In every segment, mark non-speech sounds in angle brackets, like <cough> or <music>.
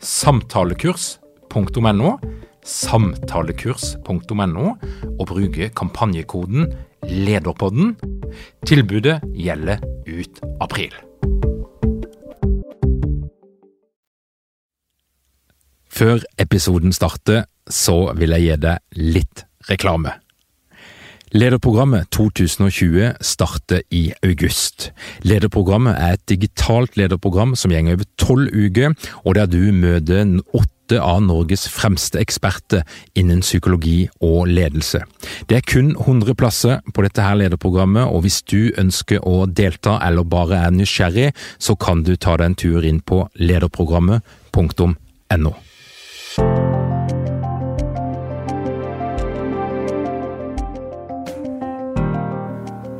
samtalekurs.no, samtalekurs.no, og bruke kampanjekoden LEDERPODDEN. Tilbudet gjelder ut april. Før episoden starter, så vil jeg gi deg litt reklame. Lederprogrammet 2020 starter i august. Lederprogrammet er et digitalt lederprogram som går over tolv uker, og der du møter åtte av Norges fremste eksperter innen psykologi og ledelse. Det er kun 100 plasser på dette her lederprogrammet, og hvis du ønsker å delta eller bare er nysgjerrig, så kan du ta deg en tur inn på lederprogrammet.no.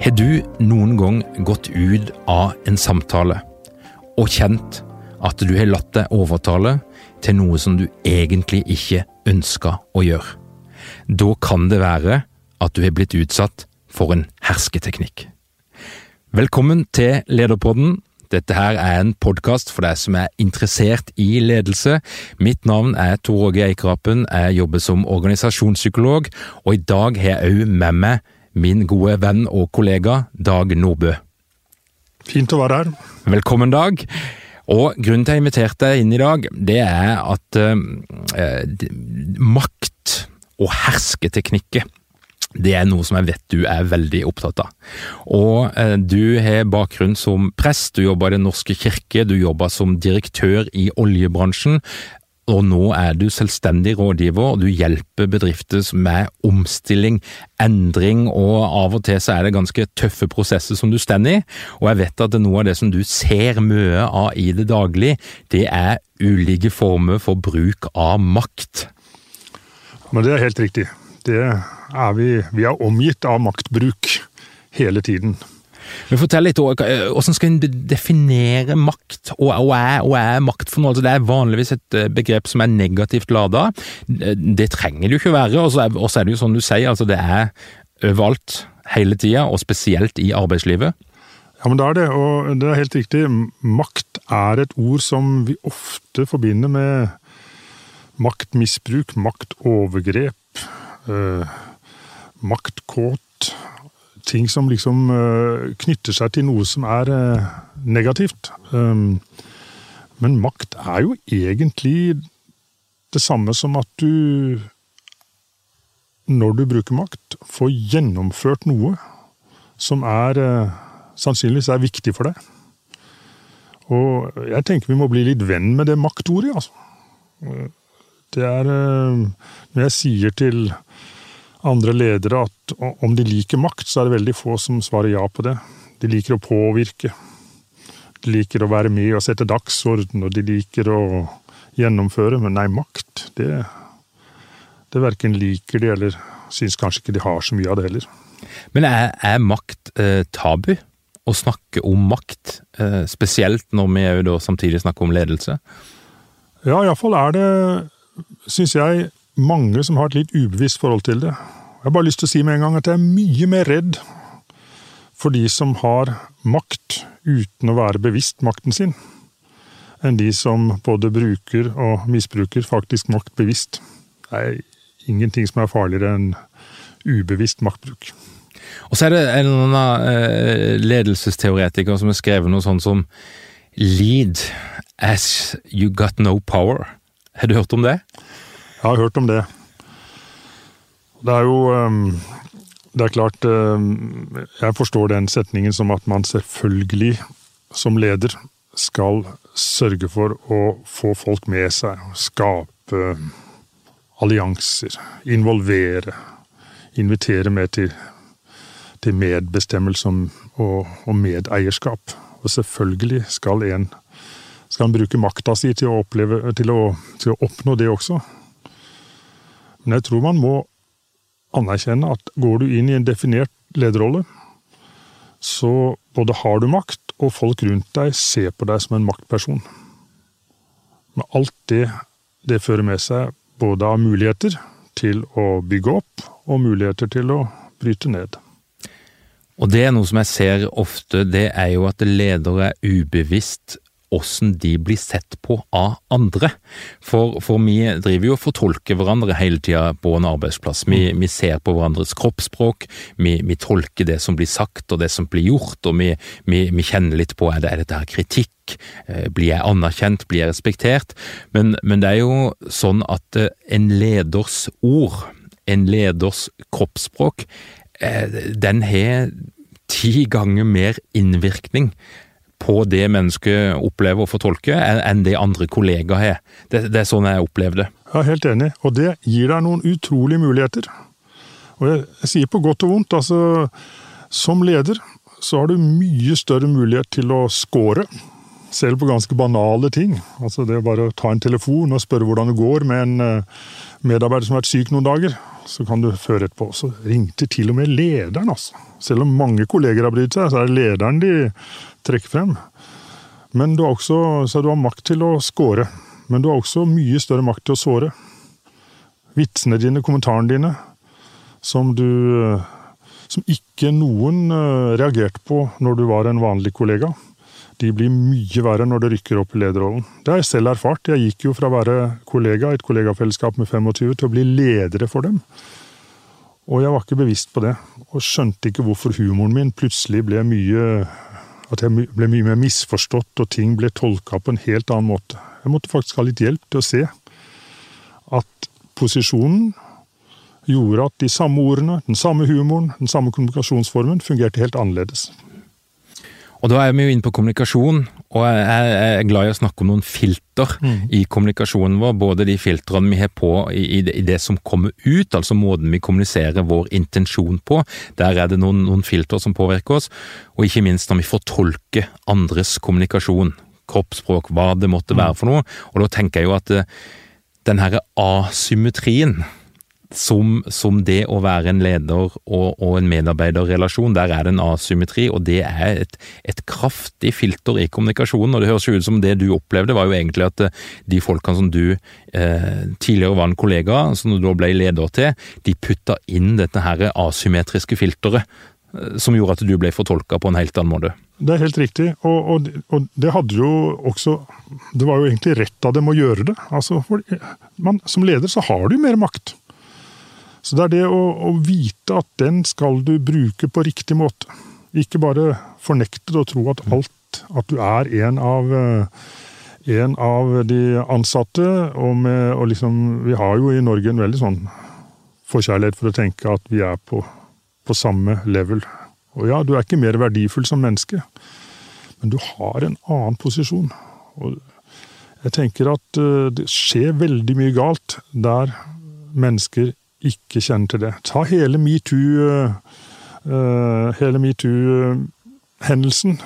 Har du noen gang gått ut av en samtale og kjent at du har latt deg overtale til noe som du egentlig ikke ønska å gjøre? Da kan det være at du har blitt utsatt for en hersketeknikk. Velkommen til Lederpodden. Dette her er en podkast for deg som er interessert i ledelse. Mitt navn er Tor Åge Eikrapen, jeg jobber som organisasjonspsykolog, og i dag har jeg òg med meg min gode venn og kollega Dag Nordbø. Fint å være her. Velkommen, Dag. Og grunnen til at jeg inviterte deg inn i dag, det er at eh, makt og hersketeknikker det er noe som jeg vet du er veldig opptatt av. Og eh, Du har bakgrunn som prest, du jobber i Den norske kirke, du jobber som direktør i oljebransjen, og nå er du selvstendig rådgiver, og du hjelper bedrifter med omstilling, endring, og av og til så er det ganske tøffe prosesser som du står i. Og jeg vet at noe av det som du ser mye av i det daglige, det er ulike former for bruk av makt. Men det er helt riktig. Det er vi, vi er omgitt av maktbruk hele tiden. Men Fortell litt, Hvordan skal en definere makt, og hva er, er, makt for noe? Altså, det er vanligvis et eh, begrep som er negativt lada. Det trenger det jo ikke være. Og så er, er, det jo sånn du sier, altså det er overalt, hele tida, og spesielt i arbeidslivet. Ja, men det er det, og det er helt riktig. Makt er et ord som vi ofte forbinder med maktmisbruk, maktovergrep, eh, maktkåt, ting som liksom uh, knytter seg til noe som er uh, negativt. Um, men makt er jo egentlig det samme som at du, når du bruker makt, får gjennomført noe som er uh, sannsynligvis er viktig for deg. Og jeg tenker vi må bli litt venn med det maktordet, altså. Det er Når jeg sier til andre ledere at om de liker makt, så er det veldig få som svarer ja på det. De liker å påvirke. De liker å være med og sette dagsorden, og de liker å gjennomføre. Men nei, makt, det, det verken liker de, eller syns kanskje ikke de har så mye av det heller. Men er, er makt eh, tabu? Å snakke om makt, eh, spesielt når vi jo da samtidig snakker om ledelse? Ja, iallfall er det, syns jeg, mange som har et litt ubevisst forhold til det. Jeg har bare lyst til å si med en gang at jeg er mye mer redd for de som har makt uten å være bevisst makten sin, enn de som både bruker og misbruker faktisk makt bevisst. Det er ingenting som er farligere enn ubevisst maktbruk. Og så er det en annen eh, ledelsesteoretiker som har skrevet noe sånt som Lead as you got no power. Har du hørt om det? Jeg har hørt om det. Det er jo um, Det er klart, eh, jeg forstår den setningen som at man selvfølgelig som leder skal sørge for å få folk med seg. Skape allianser. Involvere. Invitere med til, til medbestemmelse og, og, medeierskap. Og selvfølgelig skal en skal en bruke makta si til å, oppleve, til, å, til å oppnå det også. Men jeg tror man må anerkjenne at går du inn i en definert lederrolle, så både har du makt, og folk rundt deg ser på deg som en maktperson. Med alt det det fører med seg, både av muligheter til å bygge opp, og muligheter til å bryte ned. Og det er noe som jeg ser ofte, det er jo at ledere er ubevisst åssen de blir sett på av andre. For, for, vi driver jo og fortolker hverandre hele tida på en arbeidsplass. Vi, vi ser på hverandres kroppsspråk, vi, vi, tolker det som blir sagt og det som blir gjort, og vi, vi kjenner litt på er, det, er dette her kritikk, eh, blir jeg anerkjent, blir jeg respektert? Men, men det er jo sånn at eh, en leders ord, en leders kroppsspråk, eh, den har ti ganger mer innvirkning på det mennesket opplever å fortolke, enn det andre kollegaer har. Det, det, er sånn jeg opplever det. Ja, Helt enig, og det gir deg noen utrolige muligheter. Og jeg, jeg sier på godt og vondt, altså som leder så har du mye større mulighet til å score. Selv på ganske banale ting. Altså Det er bare å ta en telefon og spørre hvordan det går med en eh, medarbeider som har vært syk noen dager. Så kan du føre etterpå. Så ringte til og med lederen, altså. Selv om mange kolleger har brydd seg, så er det lederen de trekker frem. Men du har også så du har makt til å score. Men du har også mye større makt til å såre. Vitsene dine, kommentarene dine, som du Som ikke noen eh, reagerte på når du var en vanlig kollega. De blir mye verre når det rykker opp i lederrollen. Det har jeg selv erfart. Jeg gikk jo fra å være kollega i et kollegafellesskap med 25 til å bli ledere for dem. Og jeg var ikke bevisst på det, og skjønte ikke hvorfor humoren min plutselig ble mye at jeg ble mye mer misforstått, og ting ble tolka på en helt annen måte. Jeg måtte faktisk ha litt hjelp til å se at posisjonen gjorde at de samme ordene, den samme humoren, den samme kommunikasjonsformen fungerte helt annerledes. Og da er vi jo inne på kommunikasjon, og jeg er glad i å snakke om noen filter mm. i kommunikasjonen vår. Både de filtrene vi har på i det som kommer ut, altså måten vi kommuniserer vår intensjon på. Der er det noen, noen filter som påvirker oss. Og ikke minst når vi fortolker andres kommunikasjon. Kroppsspråk, hva det måtte være mm. for noe. Og da tenker jeg jo at eh, den herre asymmetrien som, som, det å være en leder og, og, en medarbeiderrelasjon. Der er det en asymmetri, og det er et, et, kraftig filter i kommunikasjonen. og Det høres jo ut som det du opplevde, var jo egentlig at eh, de folkene som du eh, tidligere var en kollega, som du da ble leder til, de putta inn dette her asymmetriske filteret. Eh, som gjorde at du ble fortolka på en helt annen måte. Det er helt riktig, og, og, og, det hadde jo også Det var jo egentlig rett av dem å gjøre det. Altså, man, som leder så har du mer makt. Så det er det å, å, vite at den skal du bruke på riktig måte. Ikke bare fornekte det og tro at alt At du er en av, eh, en av de ansatte. Og, med, og liksom, vi har jo i Norge en veldig sånn forkjærlighet for å tenke at vi er på, på samme level. Og ja, du er ikke mer verdifull som menneske, men du har en annen posisjon. Og jeg tenker at eh, det skjer veldig mye galt der mennesker ikke kjenner til det. Ta hele metoo uh, hele metoo-hendelsen.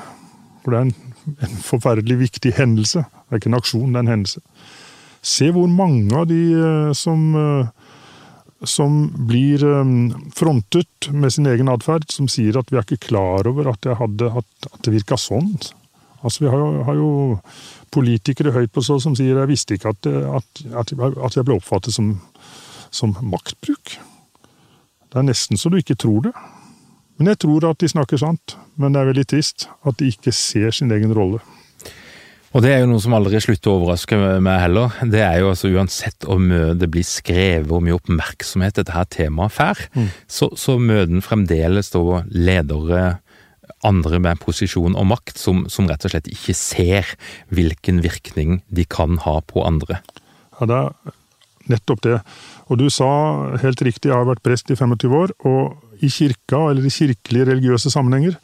For det er en, en, forferdelig viktig hendelse. Det er ikke en aksjon, det er en hendelse. Se hvor mange av de uh, som som blir frontet med sin egen atferd, som sier at vi er ikke klar over at, hadde, at, at det virka sånn. Altså, Vi har jo, har jo, politikere høyt på så som sier jeg visste ikke at, at jeg ble oppfattet som som maktbruk. Det er nesten så du ikke tror det. Men jeg tror at de snakker sant. Men det er veldig trist at de ikke ser sin egen rolle. Og det er jo noe som aldri slutter å overraske meg heller. Det er jo altså uansett om det blir skrevet, hvor mye oppmerksomhet dette her temaet får, mm. så, så møter en fremdeles da ledere, andre med posisjon og makt, som, som, rett og slett ikke ser hvilken virkning de kan ha på andre. Ja, det er nettopp det. Og du sa helt riktig, jeg har vært prest i 25 år, og i kirka, eller i kirkelige religiøse sammenhenger,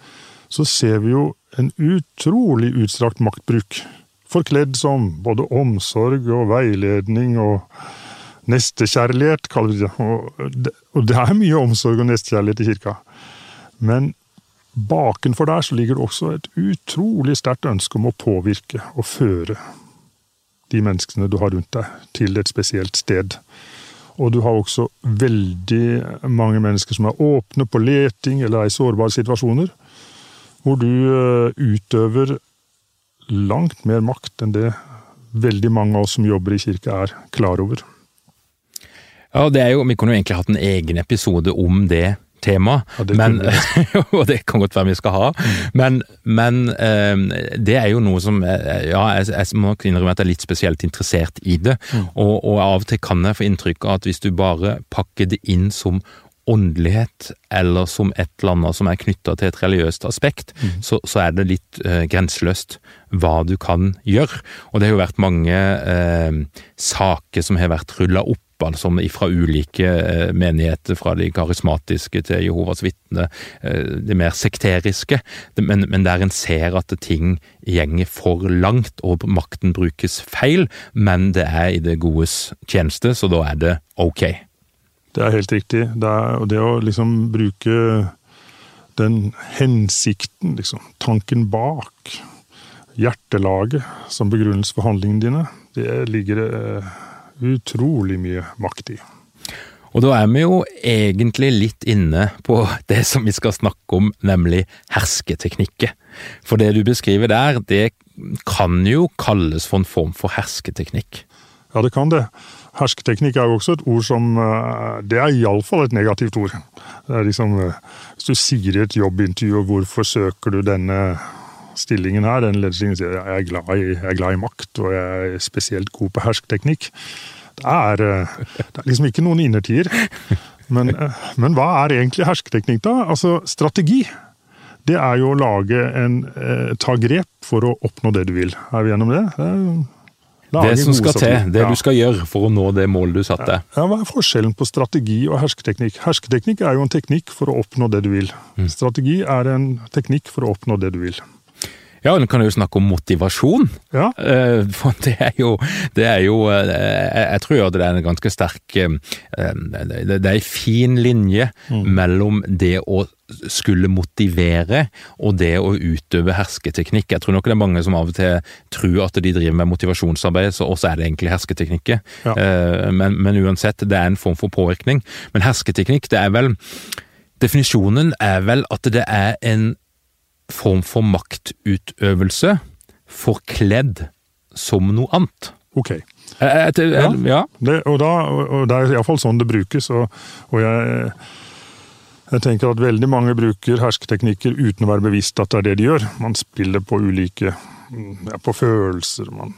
så ser vi jo en utrolig utstrakt maktbruk. Forkledd som både omsorg og veiledning og nestekjærlighet, kaller vi det. Og det er mye omsorg og nestekjærlighet i kirka. Men bakenfor der så ligger det også et utrolig sterkt ønske om å påvirke og føre de menneskene du har rundt deg, til et spesielt sted. Og du har også veldig mange mennesker som er åpne på leting eller er i sårbare situasjoner, hvor du eh, utøver langt mer makt enn det veldig mange av oss som jobber i kirka er klar over. Ja, det er jo, Vi kunne jo egentlig hatt en egen episode om det temaet, og det men, <laughs> og det kan godt være vi skal ha. Men, men eh, det er jo noe som eh, Ja, jeg, jeg må nok innrømme at jeg er litt spesielt interessert i det. Og, og av og til kan jeg få inntrykk av at hvis du bare pakker det inn som åndelighet, eller som et eller annet som er knytta til et religiøst aspekt, så, så er det litt eh, grenseløst hva du kan gjøre. Og det har jo vært mange eh, saker som har vært rulla opp altså fra ulike eh, menigheter, fra de karismatiske til Jehovas vitne, eh, det mer sekteriske, men, men der en ser at ting gjenger for langt og makten brukes feil, men det er i det godes tjeneste, så da er det ok. Det er helt riktig. Det, er, det å liksom bruke den hensikten, liksom, tanken bak, hjertelaget, som begrunnelse for handlingene dine, det ligger eh, utrolig mye makt i. Og da er vi jo egentlig litt inne på det som vi skal snakke om, nemlig hersketeknikker. For det du beskriver der, det kan jo kalles for en form for hersketeknikk. Ja, det kan det. Hersketeknikk er jo også et ord som eh, Det er iallfall et negativt ord. Det er liksom, eh, Hvis du sier i et jobbintervju 'hvorfor søker du denne stillingen her', den lederstillingen sier jeg er, glad i, jeg er glad i makt og jeg er spesielt god på hersketeknikk. Det er, eh, det er liksom ikke noen innertier. Men, men hva er egentlig hersketeknikk, da? Altså, strategi. Det er jo å lage en Ta grep for å oppnå det du vil. Er vi gjennom det? det som skal til, det ja. du skal gjøre for å nå det målet du satte. Ja, Hva er forskjellen på strategi og hersketeknikk? Hersketeknikk er jo en teknikk for å oppnå det du vil. Mm. Strategi er en teknikk for å oppnå det du vil. Ja, nå kan jo snakke om motivasjon. Ja. For det er jo, det er jo Jeg tror det er en ganske sterk Det er en fin linje mm. mellom det å skulle motivere og det å utøve hersketeknikk. Jeg tror nok det er mange som av og til tror at de driver med motivasjonsarbeid, så også er det egentlig hersketeknikker. Ja. Men, men, uansett, det er en form for påvirkning. Men hersketeknikk, det er vel Definisjonen er vel at det er en form for maktutøvelse forkledd som noe annet. Ok. Et, et, ja. ja. Det, og, da, og det er iallfall sånn det brukes. og, og jeg, jeg tenker at veldig mange bruker hersketeknikker uten å være bevisst at det er det de gjør. Man spiller på ulike ja, på følelser. Man,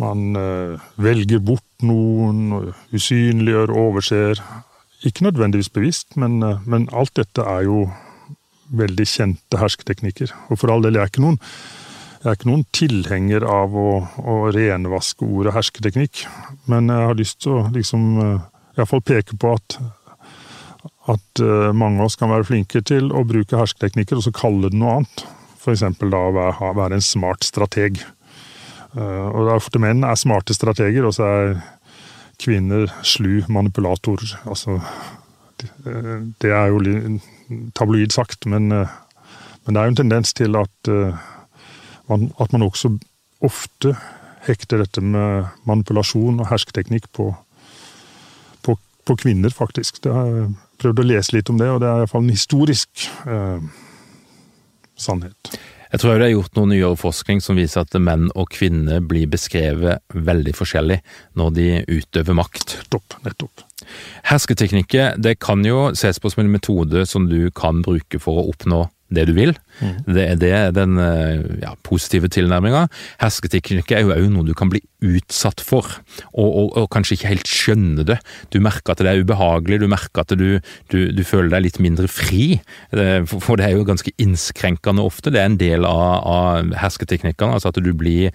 man uh, velger bort noen, usynliggjør, overser. Ikke nødvendigvis bevisst, men, uh, men alt dette er jo veldig kjente hersketeknikker. Og for all del, jeg er ikke noen, er ikke noen tilhenger av å, å renvaske ordet hersketeknikk, men jeg har lyst til å liksom iallfall peke på at at mange av oss kan være flinke til å bruke hersketeknikker og så kalle det noe annet. F.eks. da å være, en smart strateg. Og ofte menn er smarte strateger, og så er kvinner slu manipulatorer. Altså, det er jo tabloid sagt, men, men, det er jo en tendens til at man, at man også ofte hekter dette med manipulasjon og hersketeknikk på, på, på kvinner, faktisk. Det har jeg prøvd å lese litt om det, og det er iallfall en historisk eh, sannhet. Jeg tror det er gjort noe nyere forskning som viser at menn og kvinner blir beskrevet veldig forskjellig når de utøver makt. Nettopp, nettopp. Hersketeknikker det kan jo ses på som en metode som du kan bruke for å oppnå det du vil. Mm. Det, det, er den ja, positive tilnærminga. Hersketeknikk er jo òg noe du kan bli utsatt for, og, og, og, kanskje ikke helt skjønne det. Du merker at det er ubehagelig, du merker at du, du, du føler deg litt mindre fri. For det er jo ganske innskrenkende ofte. Det er en del av, av hersketeknikkene, altså at du blir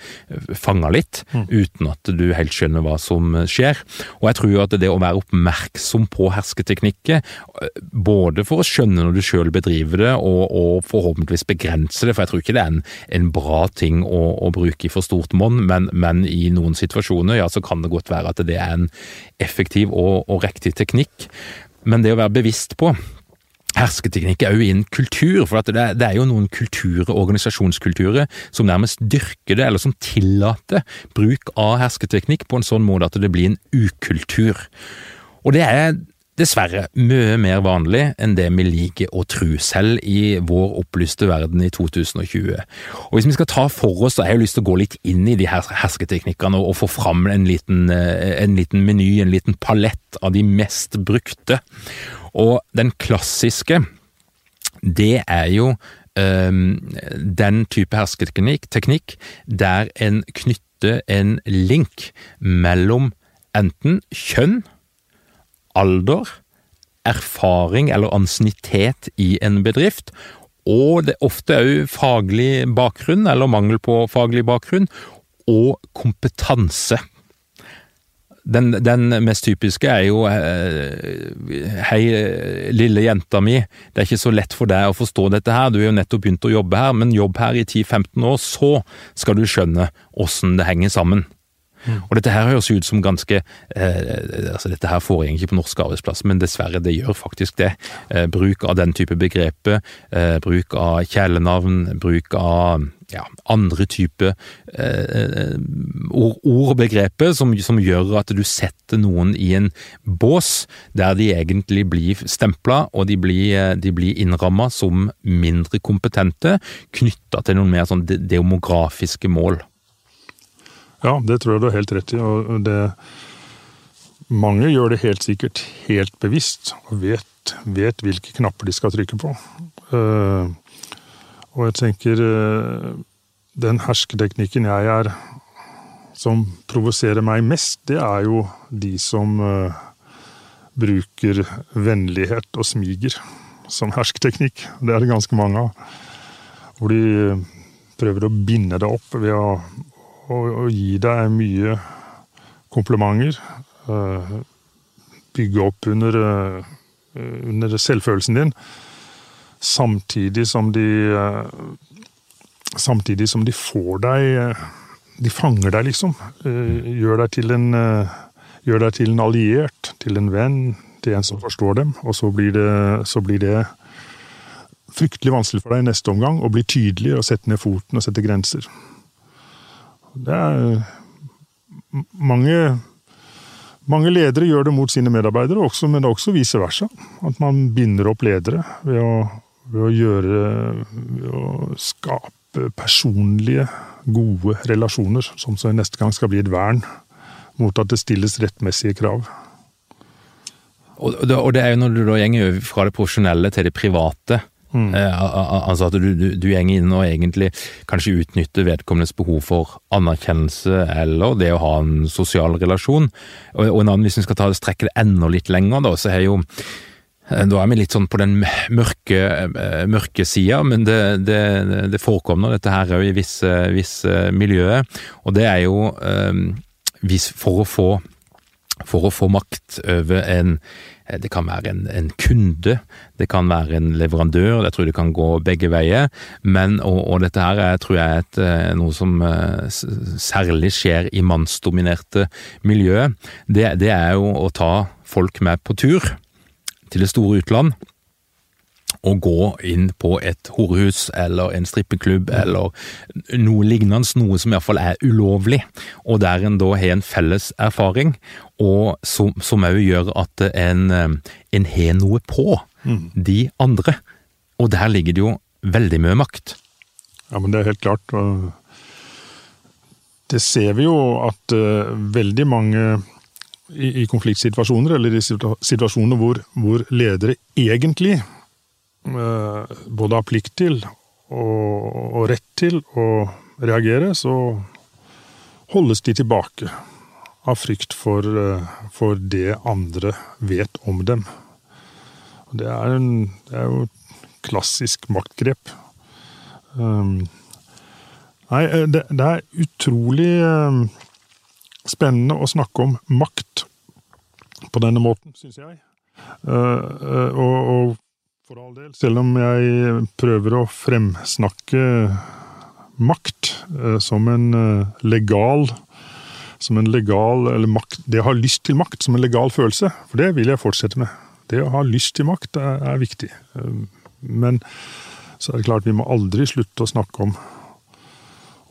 fanga litt mm. uten at du helt skjønner hva som skjer. Og jeg tror at det å være oppmerksom på hersketeknikker, både for å skjønne når du sjøl bedriver det, og, og, forhåpentligvis begrense det, for jeg tror ikke det er en, en bra ting å, å bruke i for stort monn, men, men i noen situasjoner, ja, så kan det godt være at det er en effektiv og, og riktig teknikk. Men det å være bevisst på Hersketeknikk er jo i en kultur, for det er, jo noen kulturer, organisasjonskulturer, som nærmest dyrker det, eller som tillater bruk av hersketeknikk på en sånn måte at det blir en ukultur. Og det er dessverre mye mer vanlig enn det vi liker å tro, selv i vår opplyste verden i 2020. Og Hvis vi skal ta for oss, så har jeg lyst til å gå litt inn i de her hersketeknikkene og, få fram en liten, eh, en liten meny, en liten palett av de mest brukte. Og den klassiske, det er jo um, den type hersketeknikk der en knytter en link mellom enten kjønn alder, erfaring eller ansiennitet i en bedrift, og det ofte òg faglig bakgrunn, eller mangel på faglig bakgrunn, og kompetanse. Den, den, mest typiske er jo eh, Hei, lille jenta mi, det er ikke så lett for deg å forstå dette her, du har jo nettopp begynt å jobbe her, men jobb her i 10-15 år, så skal du skjønne åssen det henger sammen. Mm. Og dette her høres ut som ganske eh, altså Dette her foregår ikke på norske arbeidsplasser, men dessverre, det gjør faktisk det. Eh, bruk av den type begreper, eh, bruk av kjælenavn, bruk av ja, andre typer eh, ord, ord, og begreper som, som, gjør at du setter noen i en bås der de egentlig blir stempla, og de blir, eh, de blir innramma som mindre kompetente, knytta til noen mer sånn demografiske mål. Ja, det tror jeg du har helt rett i. og det, Mange gjør det helt sikkert helt bevisst og vet, vet hvilke knapper de skal trykke på. Uh, og jeg tenker uh, den hersketeknikken jeg er som provoserer meg mest, det er jo de som uh, bruker vennlighet og smiger som hersketeknikk. Det er det ganske mange av. Hvor de prøver å binde det opp ved å og, og gi deg mye komplimenter. Uh, bygge opp under, uh, under, selvfølelsen din. Samtidig som de uh, Samtidig som de får deg De fanger deg, liksom. Gjør deg til en Gjør deg til en alliert, til en venn, til en som forstår dem. Og så blir det, så blir det fryktelig vanskelig for deg i neste omgang å bli tydelig og sette ned foten og sette grenser. Det er mange, mange ledere gjør det mot sine medarbeidere, også, men det er også vice versa. At man binder opp ledere ved å, ved å gjøre Ved å skape personlige, gode relasjoner, som så neste gang skal bli et vern mot at det stilles rettmessige krav. Og det er jo når du da går fra det profesjonelle til det private, Mm. Eh, altså at du, du, du går inn og egentlig kanskje utnytter vedkommendes behov for anerkjennelse eller det å ha en sosial relasjon. Og, og en annen, hvis vi skal ta, strekke det enda litt lenger, da, så er jo eh, da er vi litt sånn på den mørke, eh, mørke sida, men det, det, det, forekommer dette her òg i visse, visse miljøer. Og det er jo for å få for å få makt over en det kan være en, en, kunde, det kan være en leverandør, jeg tror det kan gå begge veier. Men, og, og dette her er, tror jeg er eh, noe som eh, særlig skjer i mannsdominerte miljøer. Det, det er jo å ta folk med på tur til det store utland å gå inn på et horehus eller en strippeklubb eller noe lignende, noe som iallfall er ulovlig, og der en da har en felles erfaring, og som òg gjør at en, en har noe på mm. de andre. Og der ligger det jo veldig mye makt. Ja, men det er helt klart. og Det ser vi jo at uh, veldig mange i, i, konfliktsituasjoner, eller i situasjoner hvor, hvor ledere egentlig både har plikt til og, og rett til å reagere, så holdes de tilbake av frykt for, for det andre vet om dem. Det er, en, det er jo et klassisk maktgrep. Um, nei, det, det, er utrolig spennende å snakke om makt på denne måten, syns jeg. Uh, uh, og, og, for all del, selv om jeg prøver å fremsnakke makt uh, som en legal som en legal, eller makt, Det å ha lyst til makt som en legal følelse, for det vil jeg fortsette med. Det å ha lyst til makt er, er viktig. Men så er det klart, vi må aldri slutte å snakke om,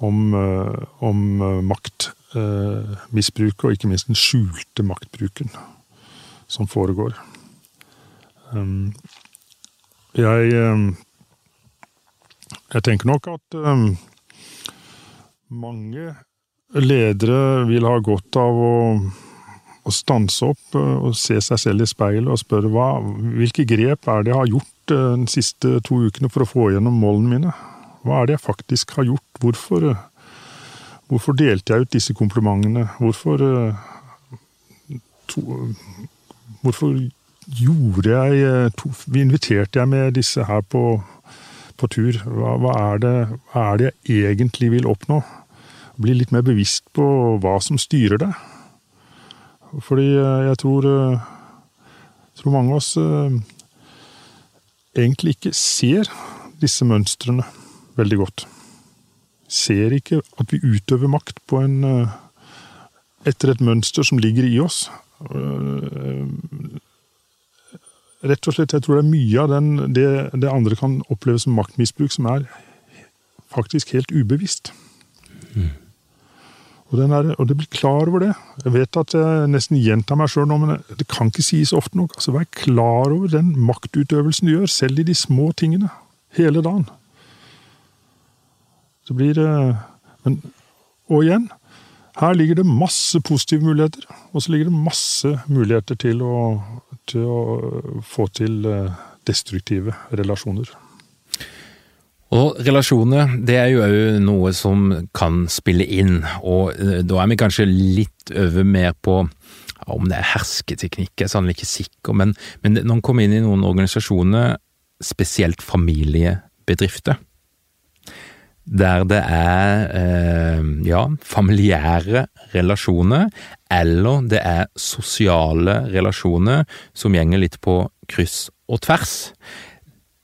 om, om makt eh, og ikke minst den skjulte maktbruken som foregår. Jeg, um, jeg tenker nok at um, mange ledere vil ha godt av å, å stanse opp uh, og se seg selv i speilet og spørre hva, hvilke grep er det jeg har gjort uh, de siste to ukene for å få gjennom målene mine? Hva er det jeg faktisk har gjort? Hvorfor uh, Hvorfor delte jeg ut disse komplimentene? Hvorfor eh, to, Hvorfor gjorde jeg to, Vi Inviterte jeg med disse her på, på tur? Hva, hva, er det, er det, jeg egentlig vil oppnå? Bli litt mer bevisst på hva som styrer det. Fordi eh, jeg tror, jeg tror mange av oss egentlig ikke ser disse mønstrene veldig godt ser ikke at vi utøver makt på en eh, etter et mønster som ligger i oss. Eh, rett og slett, jeg tror det er mye av den, det, det andre kan oppleve som maktmisbruk, som er faktisk helt ubevisst. Mm. Og, er, og, det blir klar over det. Jeg vet at jeg nesten gjentar meg sjøl nå, men det kan ikke sies ofte nok. Altså, Vær klar over den maktutøvelsen du gjør, selv i de små tingene. Hele dagen. Det blir det... men, Og igjen, her ligger det masse positive muligheter. Og så ligger det masse muligheter til å, til å få til eh, destruktive relasjoner. Og relasjoner, det er jo òg noe som kan spille inn, og eh, da er vi kanskje litt over mer på om det er hersketeknikk, jeg er sannelig ikke sikker, men, men når en kommer inn i noen organisasjoner, spesielt familiebedrifter, der det er eh, ja, familiære relasjoner, eller det er sosiale relasjoner som gjenger litt på kryss og tvers.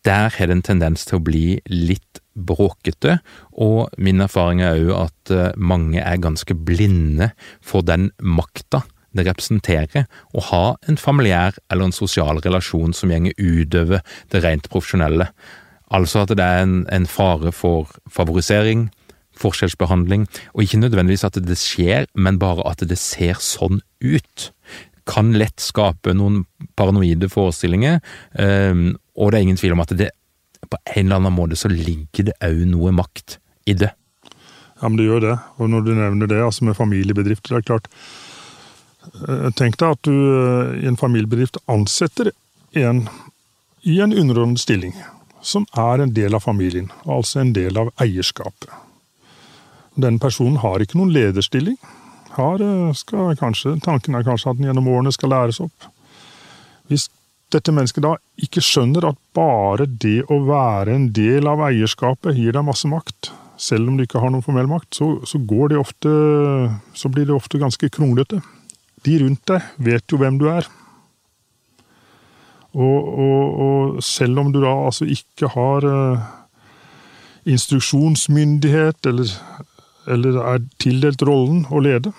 Der har det en tendens til å bli litt bråkete, og min erfaring er òg at eh, mange er ganske blinde for den makta det representerer å ha en familiær eller en sosial relasjon som gjenger utover det rent profesjonelle. Altså at det er en, en fare for favorisering, forskjellsbehandling, og ikke nødvendigvis at det skjer, men bare at det ser sånn ut. Kan lett skape noen paranoide forestillinger, um, og det er ingen tvil om at det på en eller annen måte så ligger det òg noe makt i det. Ja, men det gjør det. Og når du nevner det, altså med familiebedrifter, det er klart eh, Tenk deg at du eh, i en familiebedrift ansetter en i en underordnet stilling som er en del av familien, altså en del av eierskapet. Denne personen har ikke noen lederstilling. Har, skal kanskje, tanken er kanskje at den gjennom årene skal læres opp. Hvis dette mennesket da ikke skjønner at bare det å være en del av eierskapet gir deg masse makt, selv om du ikke har noen formell makt, så, så, det ofte, så blir det ofte ganske kronglete. De rundt deg vet jo hvem du er. Og, og, og, selv om du da altså ikke har uh, instruksjonsmyndighet, eller, eller, er tildelt rollen å lede,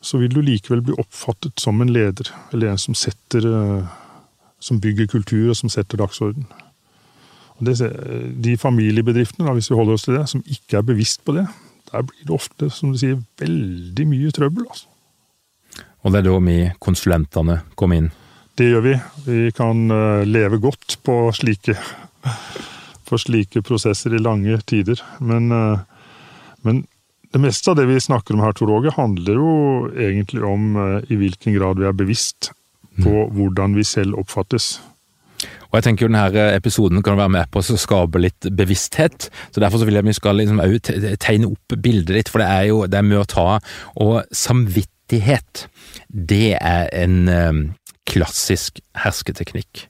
så vil du likevel bli oppfattet som en leder, eller en som setter uh, som bygger kultur, og som setter dagsorden. Og det, de familiebedriftene, hvis vi holder oss til det, som ikke er bevisst på det, der blir det ofte, som du sier, veldig mye trøbbel. altså. Og det er da vi konsulentene kommer inn? Det gjør vi. Vi kan eh, leve godt på slike, <laughs> på slike prosesser i lange tider. Men, eh, men, det meste av det vi snakker om her, Tor Åge, handler jo egentlig om eh, i hvilken grad vi er bevisst på mm. hvordan vi selv oppfattes. Og jeg tenker jo denne episoden kan være med på å skape litt bevissthet. så Derfor så vil jeg vi skal liksom tegne opp bildet litt, for det er jo det er mye å ta. Og samvittighet, det er en um, klassisk hersketeknikk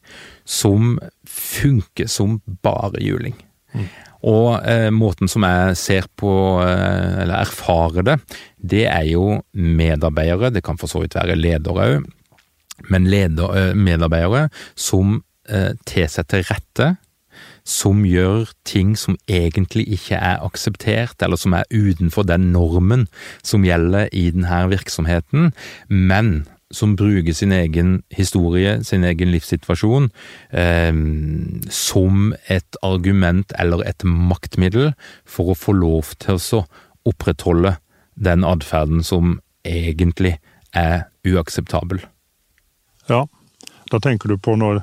som funker som bare juling. Mm. Og eh, måten som jeg ser på, eh, eller erfarer det, det er jo medarbeidere, det kan for så vidt være ledere òg, men leder, eh, medarbeidere som eh, til rette, som gjør ting som egentlig ikke er akseptert, eller som er utenfor den normen som gjelder i denne virksomheten, men som bruker sin egen historie, sin egen livssituasjon, eh, som et argument eller et maktmiddel for å få lov til å opprettholde den atferden som egentlig er uakseptabel. Ja, da tenker du på når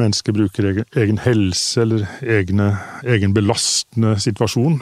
mennesker bruker egen, egen helse eller egne, egen belastende situasjon.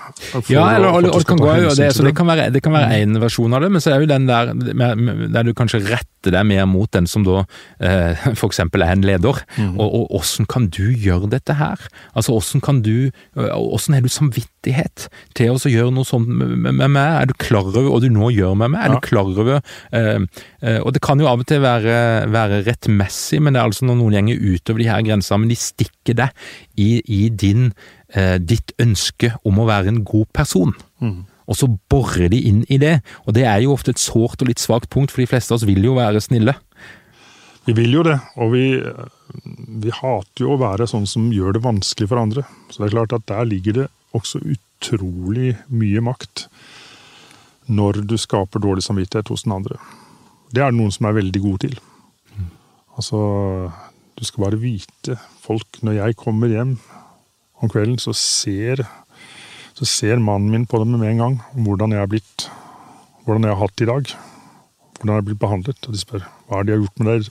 Ja, eller, å, eller, det, kan gå, det, det, kan være, det kan være én versjon av det, men så er jo den der der du kanskje retter deg mer mot den som da eh, <laughs> eksempel er en leder. Mm. Og, og åssen kan du gjøre dette her? Altså åssen kan du Åssen har du samvittighet til å gjøre noe sånt med, med, meg? Er du klar over hva du nå gjør med meg? Er ja. du klar over eh, eh, Og det kan jo av og til være, være rettmessig, men det er altså når noen gjenger utover de her grensene, men de stikker deg i, i din, eh, ditt ønske om å være en god person. Mm. Og så borer de inn i det, og det er jo ofte et sårt og litt svakt punkt, for de fleste av oss vil jo være snille. Vi vil jo det, og vi, vi hater jo å være sånn som gjør det vanskelig for andre. Så det er klart at der ligger det også utrolig mye makt når du skaper dårlig samvittighet hos den andre. Det er det noen som er veldig gode til. Altså, du skal bare vite folk Når jeg kommer hjem om kvelden, så ser, så ser mannen min på det med en gang hvordan jeg har blitt Hvordan jeg har hatt det i dag. Hvordan jeg har blitt behandlet. Og de spør hva er det de har gjort, med deg,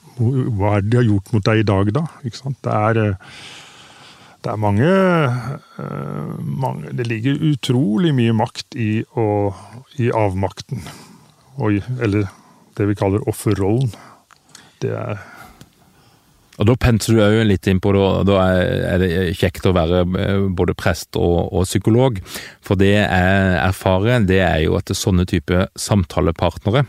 hva er det de har gjort mot deg i dag, da? Det er, det er mange, mange, Det ligger utrolig mye makt i, å, i avmakten. Og, eller det vi kaller offerrollen. Det er og Da penser du òg litt inn på det, da er det kjekt å være eh, både prest og, og psykolog. For det jeg erfarer, det er jo at det er sånne type samtalepartnere,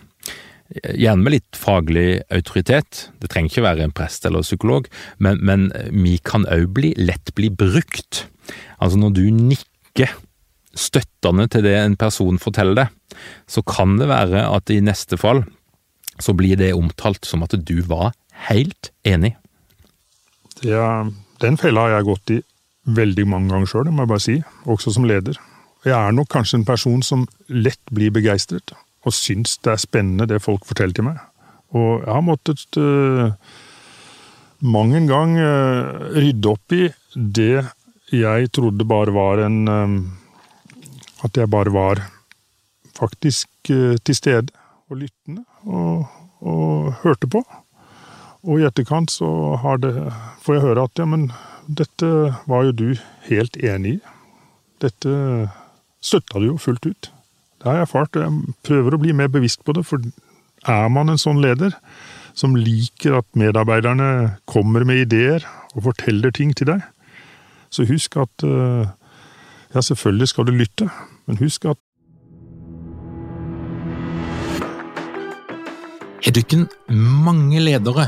gjerne med litt faglig autoritet, det trenger ikke være en prest eller psykolog, men, men vi kan òg lett bli brukt. Altså når du nikker støttende til det en person forteller deg, så kan det være at i neste fall så blir det omtalt som at du var helt enig. Det, den fella har jeg gått i veldig mange ganger sjøl, må jeg bare si. Også som leder. Jeg er nok kanskje en person som lett blir begeistret, og syns det er spennende det folk forteller til meg. Og jeg har måttet uh, mang en gang uh, rydde opp i det jeg trodde bare var en um, At jeg bare var faktisk uh, til stede og lyttende og, og hørte på. Og i etterkant så det, får jeg høre at ja, men dette var jo du helt enig i. Dette støtta du jo fullt ut. Det har jeg erfart. og Jeg prøver å bli mer bevisst på det, for er man en sånn leder som liker at medarbeiderne kommer med ideer og forteller ting til deg, så husk at ja, selvfølgelig skal du lytte, men husk at Er du ikke mange ledere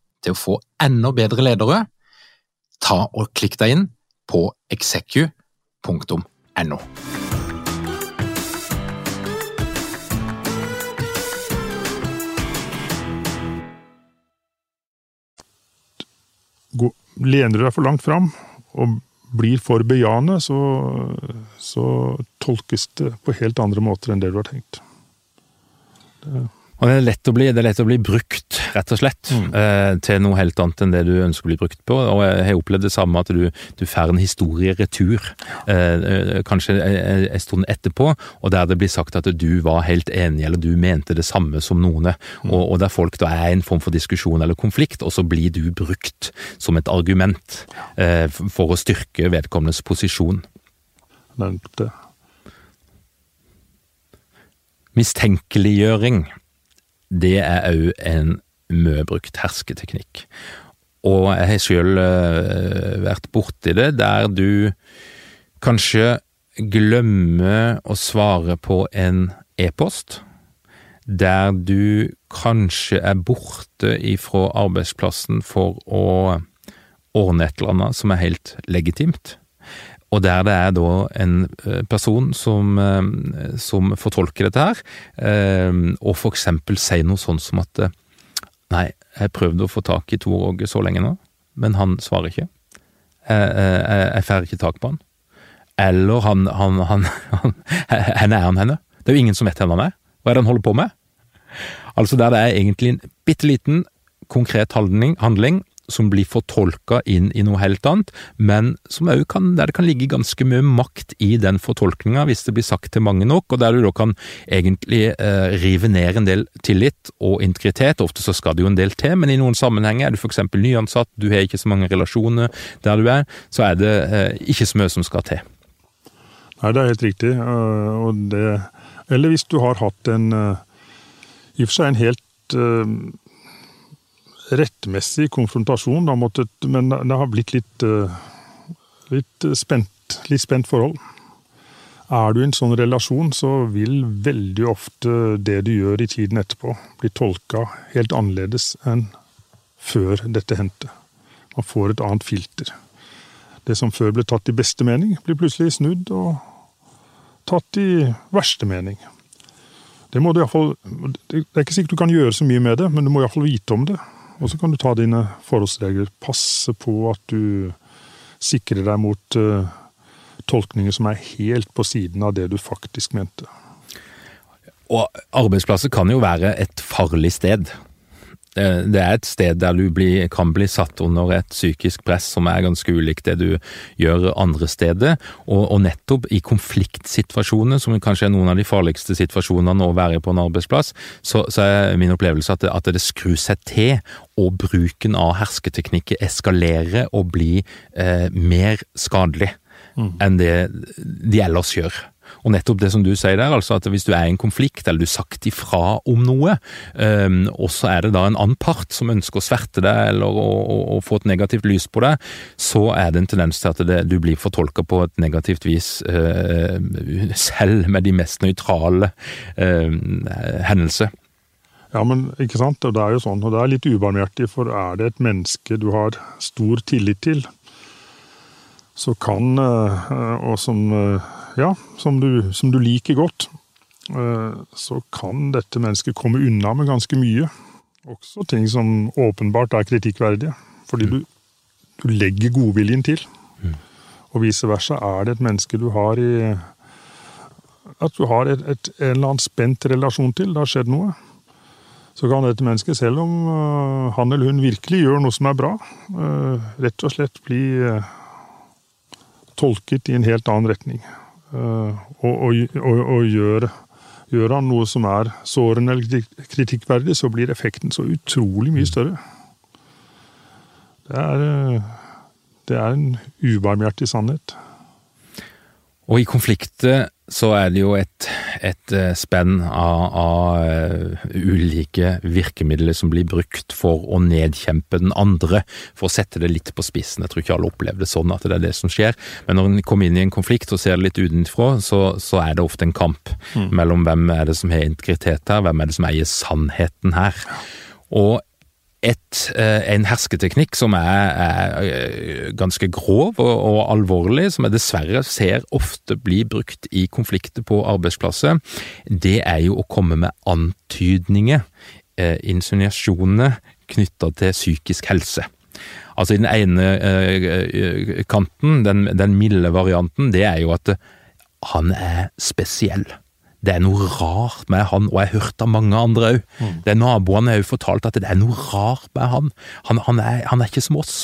til å få enda bedre ledere, ta og klikk deg inn på execu.no. Lener du deg for langt fram og blir for bejaende, så, så, tolkes det på helt andre måter enn det du har tenkt. Det Og det er lett å bli, det lett å bli brukt, rett og slett, mm. eh, til noe helt annet enn det du ønsker å bli brukt på. Og jeg har opplevd det samme, at du, du får en historie retur, eh, eh kanskje en stund etterpå, og der det blir sagt at du var helt enig, eller du mente det samme som noen. Mm. Og, og, der folk da er i en form for diskusjon eller konflikt, og så blir du brukt som et argument eh, for å styrke vedkommendes posisjon. Nevnte. Mistenkeliggjøring det er òg en mye brukt hersketeknikk. Og jeg har sjøl uh, vært borti det, der du kanskje glemmer å svare på en e-post. Der du kanskje er borte ifra arbeidsplassen for å ordne et eller annet som er helt legitimt. Og der det er da en eh, person som, eh, som fortolker dette her, eh, og for eksempel sier noe sånn som at Nei, jeg prøvde å få tak i Tor Åge så lenge nå, men han svarer ikke. Jeg, jeg, jeg får ikke tak på han. Eller han, han, han, <laughs> han Hvor er han henne? Det er jo ingen som vet hvem han er. Hva er det han holder på med? Altså der det er egentlig en bitte liten konkret handling, handling som blir fortolka inn i noe helt annet, men kan, der det kan ligge ganske mye makt i den fortolkninga, hvis det blir sagt til mange nok, og der du da kan egentlig eh, rive ned en del tillit og integritet. Ofte så skal det jo en del til, men i noen sammenhenger er du f.eks. nyansatt, du har ikke så mange relasjoner der du er, så er det eh, ikke så mye som skal til. Nei, det er helt riktig. Det, eller hvis du har hatt en eh, i og for seg en helt uh, rettmessig konfrontasjon, måttet, men det har blitt litt, eh, litt, spent, litt spent forhold. Er du i en sånn relasjon, så vil veldig ofte det du gjør i tiden etterpå, bli tolka helt annerledes enn før dette hendte. Man får et annet filter. Det som før ble tatt i beste mening, blir plutselig snudd og tatt i verste mening. Det, må du i fall, det er ikke sikkert du kan gjøre så mye med det, men du må iallfall vite om det. Og så kan du ta dine forholdsregler. Passe på at du sikrer deg mot uh, tolkninger som er helt på siden av det du faktisk mente. Og arbeidsplasser kan jo være et farlig sted. Det er et sted der du blir, kan bli satt under et psykisk press som er ganske ulikt det du gjør andre steder. Og, og nettopp i konfliktsituasjoner, som kanskje er noen av de farligste situasjonene å være på en arbeidsplass, så, så er min opplevelse at det, at det skrur seg til, og bruken av hersketeknikker eskalerer og blir eh, mer skadelig mm. enn det de ellers gjør. Og nettopp det som du sier der, altså at hvis du er i en konflikt, eller du har sagt ifra om noe, um, og så er det da en annen part som ønsker å sverte deg eller å, å, å få et negativt lys på deg, så er det en tendens til at det, du blir fortolka på et negativt vis, uh, selv med de mest nøytrale uh, hendelser. Ja, men ikke sant, det er jo sånn, og det er litt ubarmhjertig, for er det et menneske du har stor tillit til, så kan, og som ja, som du, som du liker godt, eh, så kan dette mennesket komme unna med ganske mye. Også ting som åpenbart er kritikkverdige. Fordi du, du legger godviljen til. Mm. Og vice versa. Er det et menneske du har i At du har et, et, en eller annen spent relasjon til, det har skjedd noe, så kan dette mennesket, selv om uh, han eller hun virkelig gjør noe som er bra, uh, rett og slett bli tolket i en helt annen retning. Eh, og, og, og gjør, gjør, han noe som er sårende eller kritikkverdig, så blir effekten så utrolig mye større. Det er, eh, det er en ubarmhjertig sannhet. Og i konflikter så er det jo et, et eh, spenn av, av, eh, ulike virkemidler som blir brukt for å nedkjempe den andre, for å sette det litt på spissen. Jeg tror ikke alle opplever det sånn at det er det som skjer, men når en kommer inn i en konflikt og ser det litt utenfra, så, så er det ofte en kamp mm. mellom hvem er det som har integritet her, hvem er det som eier sannheten her. Og et, eh, en hersketeknikk som er, er eh, ganske grov og, og, alvorlig, som jeg dessverre ser ofte blir brukt i konflikter på arbeidsplasser, det er jo å komme med antydninger, eh, insinuasjoner, knytta til psykisk helse. Altså I den ene eh, kanten, den, den milde varianten, det er jo at han er spesiell. Det er noe rart med han, og jeg har hørt av mange andre òg. Mm. Naboene har òg fortalt at det er noe rart med han. Han, han, er, han, er, ikke som oss.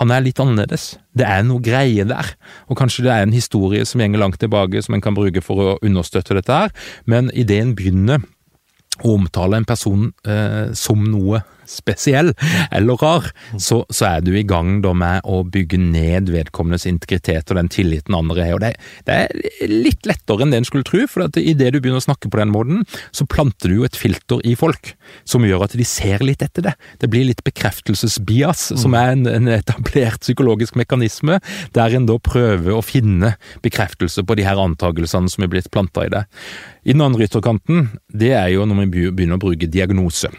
Han er litt annerledes. Det er noe greie der. Og kanskje det er en historie som gjenger langt tilbake, som en kan bruke for å understøtte dette her, men ideen begynner å omtale en person eh, som noe spesiell eller rar, så, så, er du i gang da med å bygge ned vedkommendes integritet og den tilliten andre har. Og det, det, er litt lettere enn det en skulle tro, for at idet du begynner å snakke på den måten, så planter du jo et filter i folk som gjør at de ser litt etter det. Det blir litt bekreftelsesbias, mm. som er en, en, etablert psykologisk mekanisme, der en da prøver å finne bekreftelse på de her antakelsene som er blitt planta i det. I den andre ytterkanten, det er jo når vi begynner å bruke diagnose.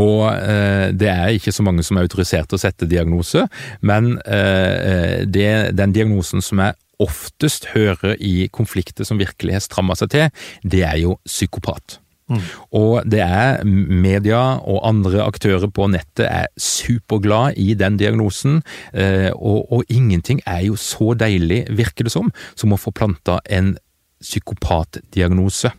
Og eh, det er ikke så mange som er autorisert til å sette diagnose, men eh, det, den diagnosen som jeg oftest hører i konflikter som virkelig har stramma seg til, det er jo psykopat. Mm. Og det er media og andre aktører på nettet er superglad i den diagnosen, eh, og, og ingenting er jo så deilig, virker det som, som å få planta en psykopatdiagnose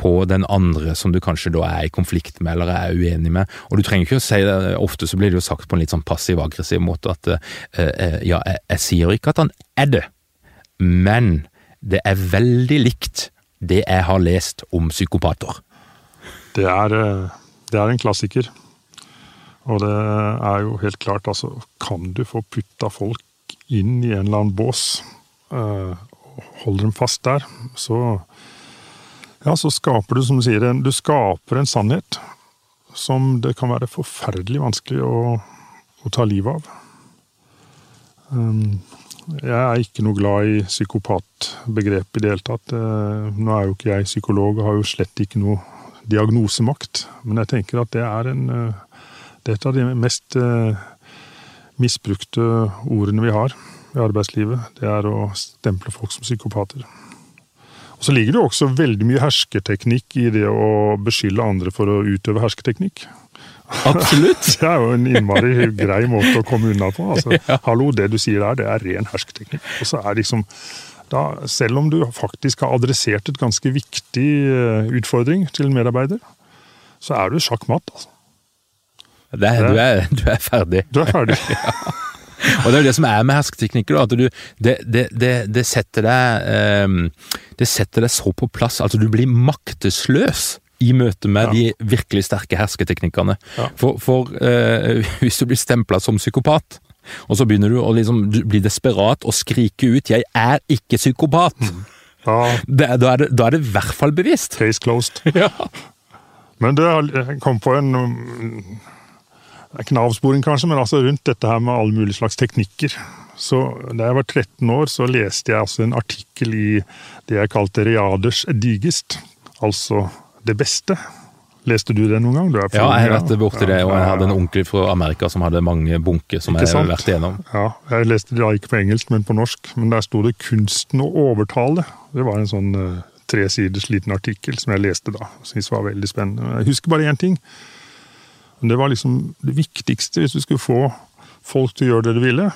på den andre som du kanskje da er i konflikt med eller er uenig med. Og du trenger ikke å si det, ofte så blir det jo sagt på en litt sånn passiv-aggressiv måte at eh, eh, ja, jeg, jeg, sier ikke at han er det, men det er veldig likt det jeg har lest om psykopater. Det er, eh, det er en klassiker. Og det er jo helt klart, altså Kan du få putta folk inn i en eller annen bås, og holde dem fast der, så ja, så skaper du, som du sier, du skaper en sannhet som det kan være forferdelig vanskelig å, å ta livet av. Um, jeg er ikke noe glad i psykopatbegrepet i det hele tatt. Uh, nå er jo ikke jeg psykolog og har jo slett ikke noe diagnosemakt, men jeg tenker at det er en uh, Det er et av de mest uh, misbrukte ordene vi har i arbeidslivet. Det er å stemple folk som psykopater. Så ligger det jo også veldig mye hersketeknikk i det å beskylde andre for å utøve hersketeknikk. Absolutt. <laughs> det er jo en innmari grei måte å komme unna på. Altså, <laughs> ja. Hallo, det du sier der, det er ren hersketeknikk. Og så er liksom da, selv om du faktisk har adressert et ganske viktig eh, utfordring til en medarbeider, så er du sjakkmatt, altså. Det, du, er, du er ferdig. Du er ferdig. <laughs> ja. Og det er jo det som er med hersketeknikker, at du, det, det, det, det, setter deg um, Det setter deg så på plass. Altså, du blir maktesløs i møte med ja. de virkelig sterke hersketeknikkene. Ja. For, for uh, <laughs> hvis du blir stempla som psykopat, og så begynner du å liksom, du blir desperat og skrike ut 'jeg er ikke psykopat', mm. ja. da, er det, da er det i hvert fall bevisst. Case closed. <laughs> ja. Men det kom på en det er ikke en avsporing, kanskje, men altså rundt dette her med alle mulige slags teknikker. Så Da jeg var 13 år, så leste jeg altså en artikkel i det jeg kalte Readers digest, altså det beste. Leste du det noen gang? ja, jeg vet det borti det, og jeg hadde en onkel fra Amerika som hadde mange bunker som jeg har vært igjennom. Ja, Jeg leste det da ikke på engelsk, men på norsk. Men der sto det 'Kunsten å overtale'. Det var en sånn uh, tresiders liten artikkel som jeg leste da. Syntes var veldig spennende. Jeg husker bare én ting. Det var liksom det viktigste hvis du skulle få folk til å gjøre det du ville.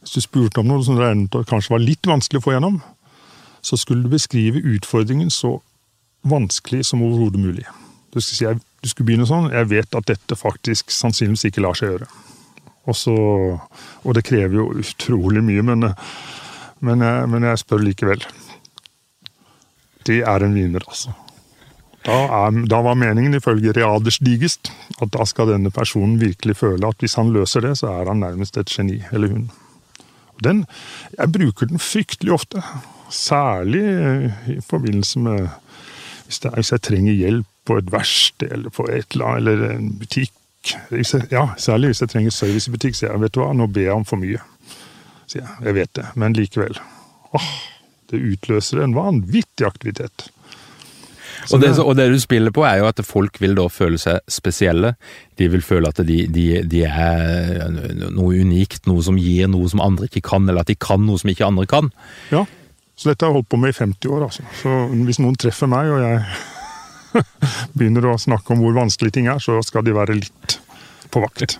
Hvis du spurte om noe som kanskje var litt vanskelig å få gjennom, så skulle du beskrive utfordringen så vanskelig som overhodet mulig. Du skulle, si, du skulle begynne sånn Jeg vet at dette faktisk sannsynligvis ikke lar seg gjøre. Og, så, og det krever jo utrolig mye, men, men, jeg, men jeg spør likevel. Det er en vinner, altså. Da, er, da, var meningen, ifølge Readers digest, at da skal denne personen virkelig føle at hvis han løser det, så er han nærmest et geni, eller hun. Den, jeg bruker den fryktelig ofte. Særlig i forbindelse med hvis, er, hvis jeg trenger hjelp på et verksted eller på et eller annet, eller en butikk. Jeg, ja, Særlig hvis jeg trenger service i butikk, sier jeg vet du hva, nå ber jeg om for mye. Sier jeg. Jeg vet det, men likevel. Åh, det utløser en vanvittig aktivitet. Og det, og det, du spiller på, er jo at folk vil da føle seg spesielle. De vil føle at de, de, de, er noe unikt, noe som gir noe som andre ikke kan, eller at de kan noe som ikke andre kan. Ja, så dette har jeg holdt på med i 50 år. altså. Så hvis noen treffer meg, og jeg <laughs> begynner å snakke om hvor vanskelig ting er, så skal de være litt på vakt. <laughs>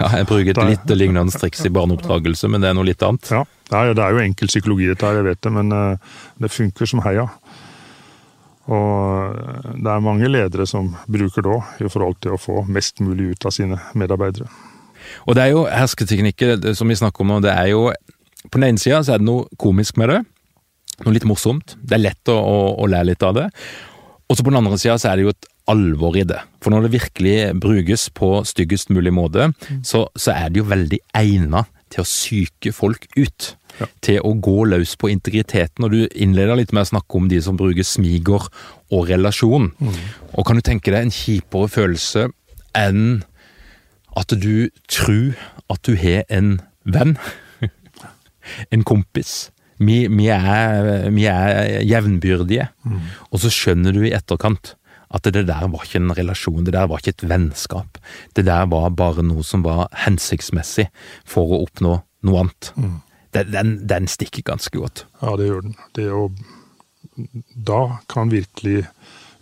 Ja, jeg bruker et litt lignende triks i barneoppdragelse, men det er noe litt annet. Ja, det er, det jo enkel psykologi dette her, jeg vet det, men uh, det funker som heia. Og det er mange ledere som bruker det òg, i forhold til å få mest mulig ut av sine medarbeidere. Og det er jo hersketeknikker som vi snakker om nå, det er jo På den ene sida så er det noe komisk med det. Noe litt morsomt. Det er lett å, å, å lære litt av det. Og så på den andre sida så er det jo et alvor i det. For når det virkelig brukes på styggest mulig måte, så, så er det jo veldig egna til å psyke folk ut. Ja. Til å gå løs på integriteten. Og du innleder litt med å snakke om de som bruker smiger og relasjon. Mm. Og kan du tenke deg en kjipere følelse enn at du tror at du har en venn? <laughs> en kompis? Vi, vi, er, vi er, jevnbyrdige. Mm. Og så skjønner du i etterkant at det der var ikke en relasjon, det der var ikke et vennskap. Det der var bare noe som var hensiktsmessig for å oppnå noe annet. Mm. Den, den, stikker ganske godt. Ja, det gjør den. Det å, da kan virkelig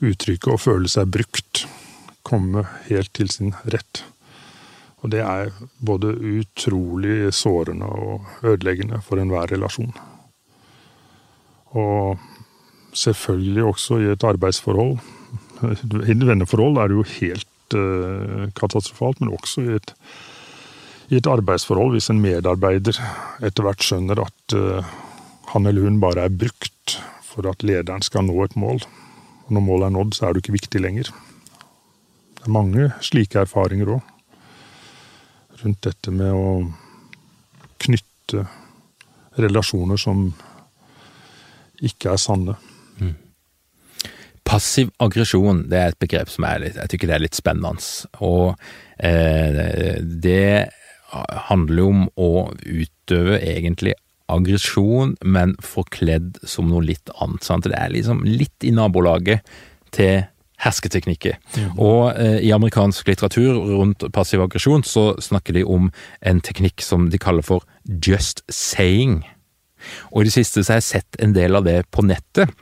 uttrykket å føle seg brukt komme helt til sin rett. Og det er både utrolig sårende og ødeleggende for enhver relasjon. Og selvfølgelig også i et arbeidsforhold. I et venneforhold er det jo helt uh, katastrofalt, men også i et, i et, arbeidsforhold, hvis en medarbeider etter hvert skjønner at uh, han eller hun bare er brukt for at lederen skal nå et mål. Og når målet er nådd, så er du ikke viktig lenger. Det er mange slike erfaringer òg. Rundt dette med å knytte relasjoner som ikke er sanne. Mm. Passiv aggresjon det er et begrep som er litt, jeg tykker det er litt spennende. Og eh, det handler jo om å utøve egentlig aggresjon, men forkledd som noe litt annet. Sant? Det er liksom litt i nabolaget til hersketeknikker. Mm. Og eh, i amerikansk litteratur rundt passiv aggresjon så snakker de om en teknikk som de kaller for just saying. Og i det siste så har jeg sett en del av det på nettet.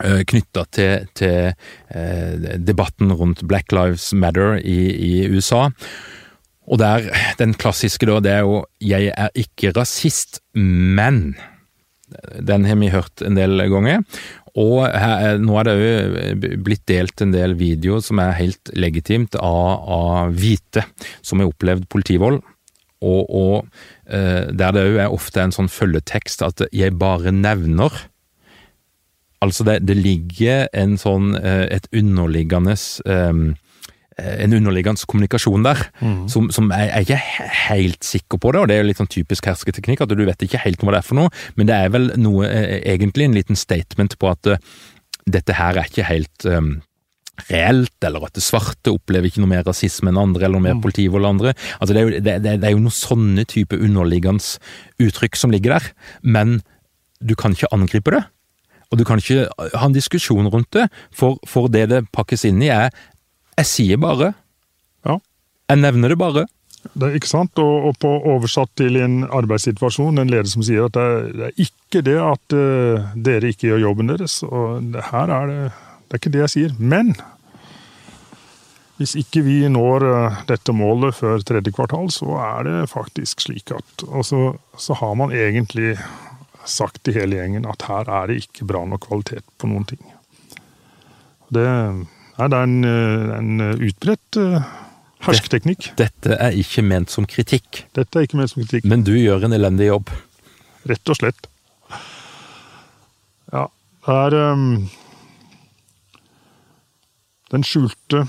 Eh, Knytta til, til eh, debatten rundt Black Lives Matter i, i, USA. Og der, den klassiske da, det er jo 'jeg er ikke rasist, men' Den har vi hørt en del ganger. Og her, nå er det òg blitt delt en del videoer som er helt legitimt av, av hvite som har opplevd politivold og, og eh, der det òg er ofte en sånn følgetekst at 'jeg bare nevner'. Altså det, det ligger sånn, eh, et underliggende eh, en underliggende kommunikasjon der, mm. som, som jeg, jeg, er ikke helt sikker på det, og det er jo litt sånn typisk hersketeknikk, at du vet ikke helt hva det er for noe, men det er vel noe, egentlig en liten statement på at dette her er ikke helt um, reelt, eller at det svarte opplever ikke noe mer rasisme enn andre, eller noe mer mm. politivold enn andre. Altså, det er, jo, det, det, det er jo noen sånne type underliggende uttrykk som ligger der, men du kan ikke angripe det. Og du kan ikke ha en diskusjon rundt det, for, for det det pakkes inn i er Jeg sier bare. Ja. Jeg nevner det bare. Det er ikke sant, og, og, på oversatt til en arbeidssituasjon, en leder som sier at det er, det er ikke det at uh, dere ikke gjør jobben deres. og det, Her er det det er ikke det jeg sier. Men hvis ikke vi når uh, dette målet før tredje kvartal, så er det faktisk slik at Og så, så har man egentlig sagt til hele gjengen at her er det ikke bra nok kvalitet på noen ting. Det er, en, eh, en utbredt eh, hersketeknikk. Dette er ikke ment som kritikk. Dette er ikke ment som kritikk. Men du gjør en elendig jobb. Rett og slett. Ja, det er um, den skjulte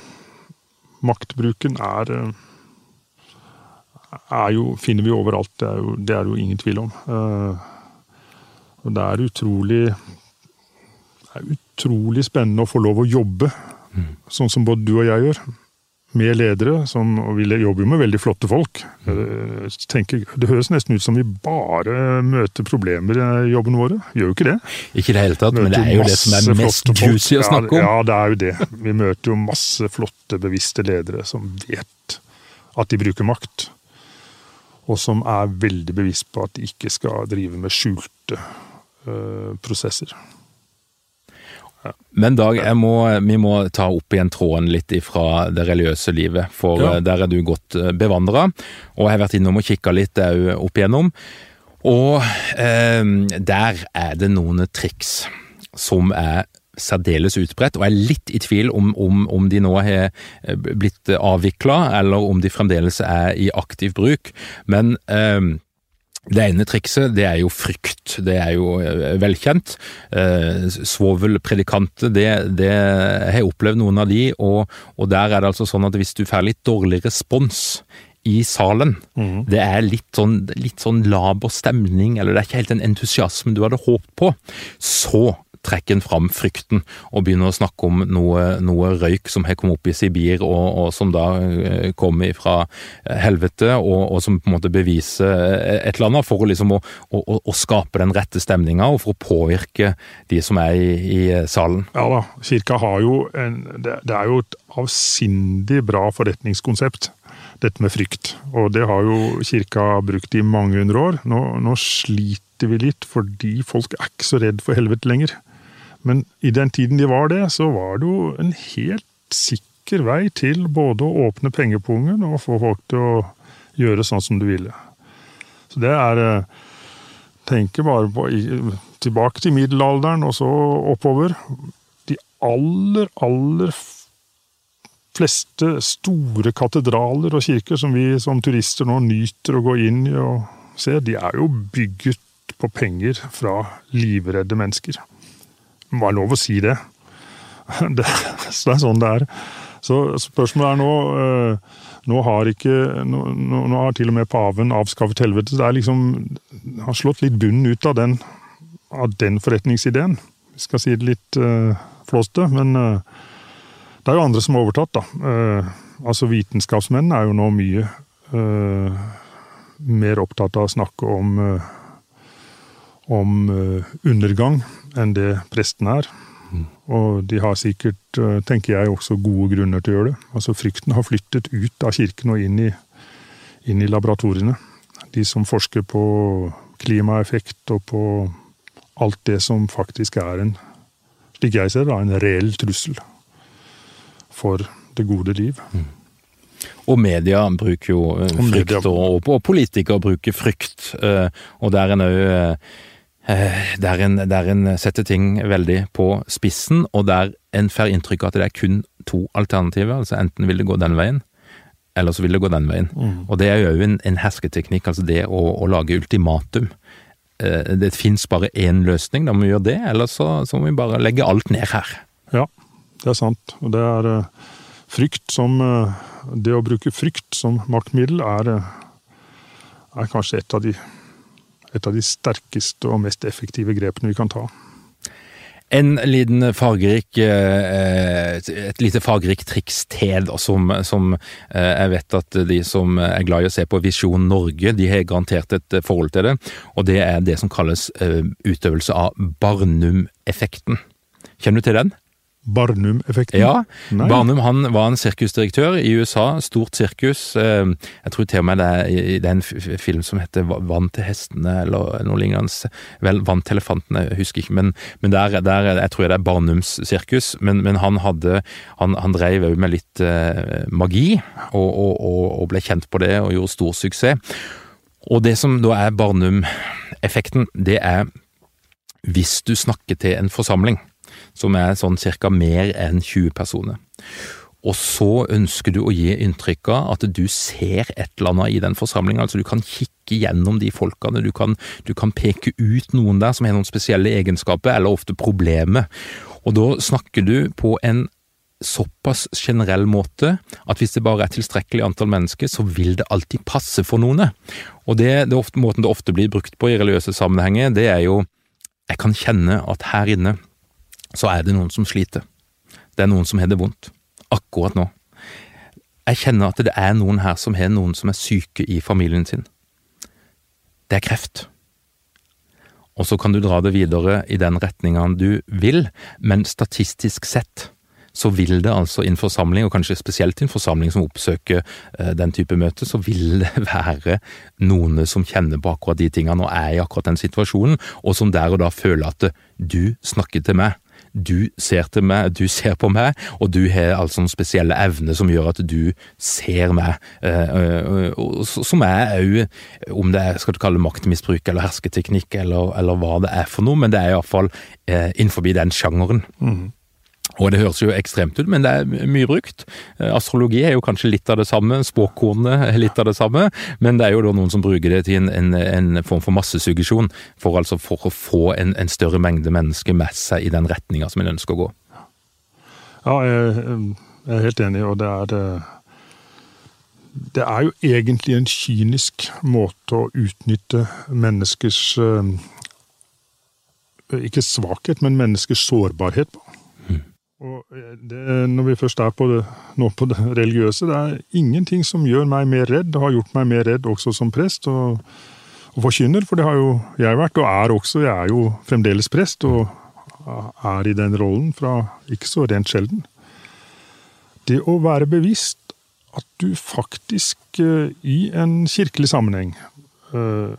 maktbruken er, eh, er jo, finner vi overalt. Det er, jo, det er jo ingen tvil om. Uh, og det er utrolig det er utrolig spennende å få lov å jobbe mm. sånn som både du og jeg gjør med ledere, som, og vi jobber jo med veldig flotte folk. Mm. Tenker, det høres nesten ut som vi bare møter problemer i jobben våre. Gjør jo ikke det. Ikke i det hele tatt, men det er jo det som er mest juicy å snakke om. Ja, ja, det er jo det. Vi møter jo masse flotte, bevisste ledere som vet at de bruker makt. Og som er veldig bevisst på at de ikke skal drive med skjulte uh, prosesser. Men Dag, må, vi må ta opp igjen tråden litt fra det religiøse livet, for ja. Eh, der er du godt eh, bevandra. Og jeg har vært innom og kikka litt òg opp igjennom. Og eh, der er det noen triks som er særdeles utbredt, og jeg er litt i tvil om, om, om de nå har eh, blitt avvikla, eller om de fremdeles er i aktiv bruk. Men eh, det ene trikset det er jo frykt, det er jo eh, velkjent. Eh, Svovelpredikanter, det, det jeg har opplevd noen av de, og, og, der er det altså sånn at hvis du får litt dårlig respons i salen, mm. det er litt sånn, litt sånn laber stemning, eller det er ikke helt den entusiasmen du hadde håpet på, så trekker en fram frykten og begynner å snakke om noe, noe røyk som har kommet opp i Sibir, og, og som da eh, kommer fra eh, helvete, og, og, som på en måte beviser eh, et eller annet for liksom å, å, å skape den rette stemninga, og for å påvirke de som er i, i salen. Ja da, kirka har jo en Det, det er jo et avsindig bra forretningskonsept dette med frykt. Og det har jo kirka brukt i mange hundre år. Nå, nå, sliter vi litt fordi folk er ikke så redd for helvete lenger. Men i den tiden de var det, så var det jo en helt sikker vei til både å åpne pengepungen og få folk til å gjøre sånn som du ville. Så det er eh, Tenker bare på tilbake til middelalderen og så oppover. De aller, aller fleste store katedraler og kirker som vi som turister nå nyter å gå inn i og se, de er jo bygget på penger fra livredde mennesker må være lov å si det. <laughs> det. Så det er sånn det er. Så spørsmålet er nå eh, Nå har ikke nå, nå har til og med paven avskaffet helvete. Det er liksom har slått litt bunnen ut av den, av den forretningsideen. Vi skal si det litt uh, flåste, men uh, det er jo andre som har overtatt, da. Eh, altså Vitenskapsmenn er jo nå mye eh, mer opptatt av å snakke om, om undergang enn det presten er. Mm. Og de har sikkert, eh, tenker jeg, også gode grunner til å gjøre det. Altså Frykten har flyttet ut av kirken og inn i, inn i laboratoriene. De som forsker på klimaeffekt og på alt det som faktisk er en, slik jeg ser det, en reell trussel for det gode liv. Mm. Og media bruker jo eh, frykt, og, og, politikere bruker frykt. Eh, og der er en òg Eh, der en, der en, setter ting veldig på spissen, og der en får inntrykk av at det er kun to alternativer. altså Enten vil det gå den veien, eller så vil det gå den veien. Mm. Og det er jo en, en hersketeknikk, altså det å, å lage ultimatum. Det fins bare én løsning, da må vi gjøre det, eller så, så, må vi bare legge alt ned her. Ja, det er sant. Og det er uh, frykt som uh, Det å bruke frykt som maktmiddel er, uh, er kanskje et av de et av de sterkeste og mest effektive grepene vi kan ta. En liten fargerik, eh, et lite fargerikt triks til, som, som, eh, jeg vet at de som er glad i å se på Visjon Norge, de har garantert et forhold til det. Og det er det som kalles eh, utøvelse av Barnum-effekten. Kjenner du til den? Barnum-effekten? Ja. Nei. Barnum han var en sirkusdirektør i USA. Stort sirkus. Eh, jeg tror til og med det er, det er en film som heter Vann til hestene, eller noe lignende. Vel, Vann til elefantene, jeg husker ikke. Men, men der, der, jeg tror det er Barnums sirkus. Men, men han hadde Han, han drev òg med litt eh, magi, og, og, og, og, ble kjent på det, og gjorde stor suksess. Og det som da er Barnum-effekten, det er hvis du snakker til en forsamling som er sånn cirka mer enn 20 personer. Og så ønsker du å gi inntrykk av at du ser et eller annet i den forsamlinga. Altså du kan kikke gjennom de folkene, du kan, du kan, peke ut noen der som har noen spesielle egenskaper, eller ofte problemer. Og da snakker du på en såpass generell måte at hvis det bare er tilstrekkelig antall mennesker, så vil det alltid passe for noen. Og det, det ofte, måten det ofte blir brukt på i religiøse sammenhenger, det er jo jeg kan kjenne at her inne så er det noen som sliter. Det er noen som har det vondt. Akkurat nå. Jeg kjenner at det er noen her som har noen som er syke i familien sin. Det er kreft. Og så kan du dra det videre i den retninga du vil, men statistisk sett så vil det altså i en forsamling, og kanskje spesielt i en forsamling som oppsøker eh, den type møte, så vil det <laughs> være noen som kjenner på akkurat de tingene og er i akkurat den situasjonen, og som der og da føler at du snakker til meg, du ser til meg, du ser på meg, og du har altså en spesielle evner som gjør at du ser meg. Som er òg, om det er skal du kalle maktmisbruk eller hersketeknikk eller, eller hva det er for noe, men det er iallfall innenfor den sjangeren. Mm. Og det høres jo ekstremt ut, men det er mye brukt. Eh, astrologi er jo kanskje litt av det samme, spåkornene er litt av det samme, men det er jo da noen som bruker det til en, en, en form for massesuggesjon, for, altså for å få en, en, større mengde mennesker med seg i den retninga som en ønsker å gå. Ja, jeg, jeg er helt enig, og det er det det er jo egentlig en kynisk måte å utnytte menneskers eh, Ikke svakhet, men menneskers sårbarhet på. Eh, det, når vi først er på det, nå på det religiøse, det er ingenting som gjør meg mer redd, og har gjort meg mer redd også som prest og, og forkynner, for det har jo jeg vært, og er også. Jeg er jo fremdeles prest, og er i den rollen fra ikke så rent sjelden. Det å være bevisst at du faktisk eh, i en kirkelig sammenheng eh,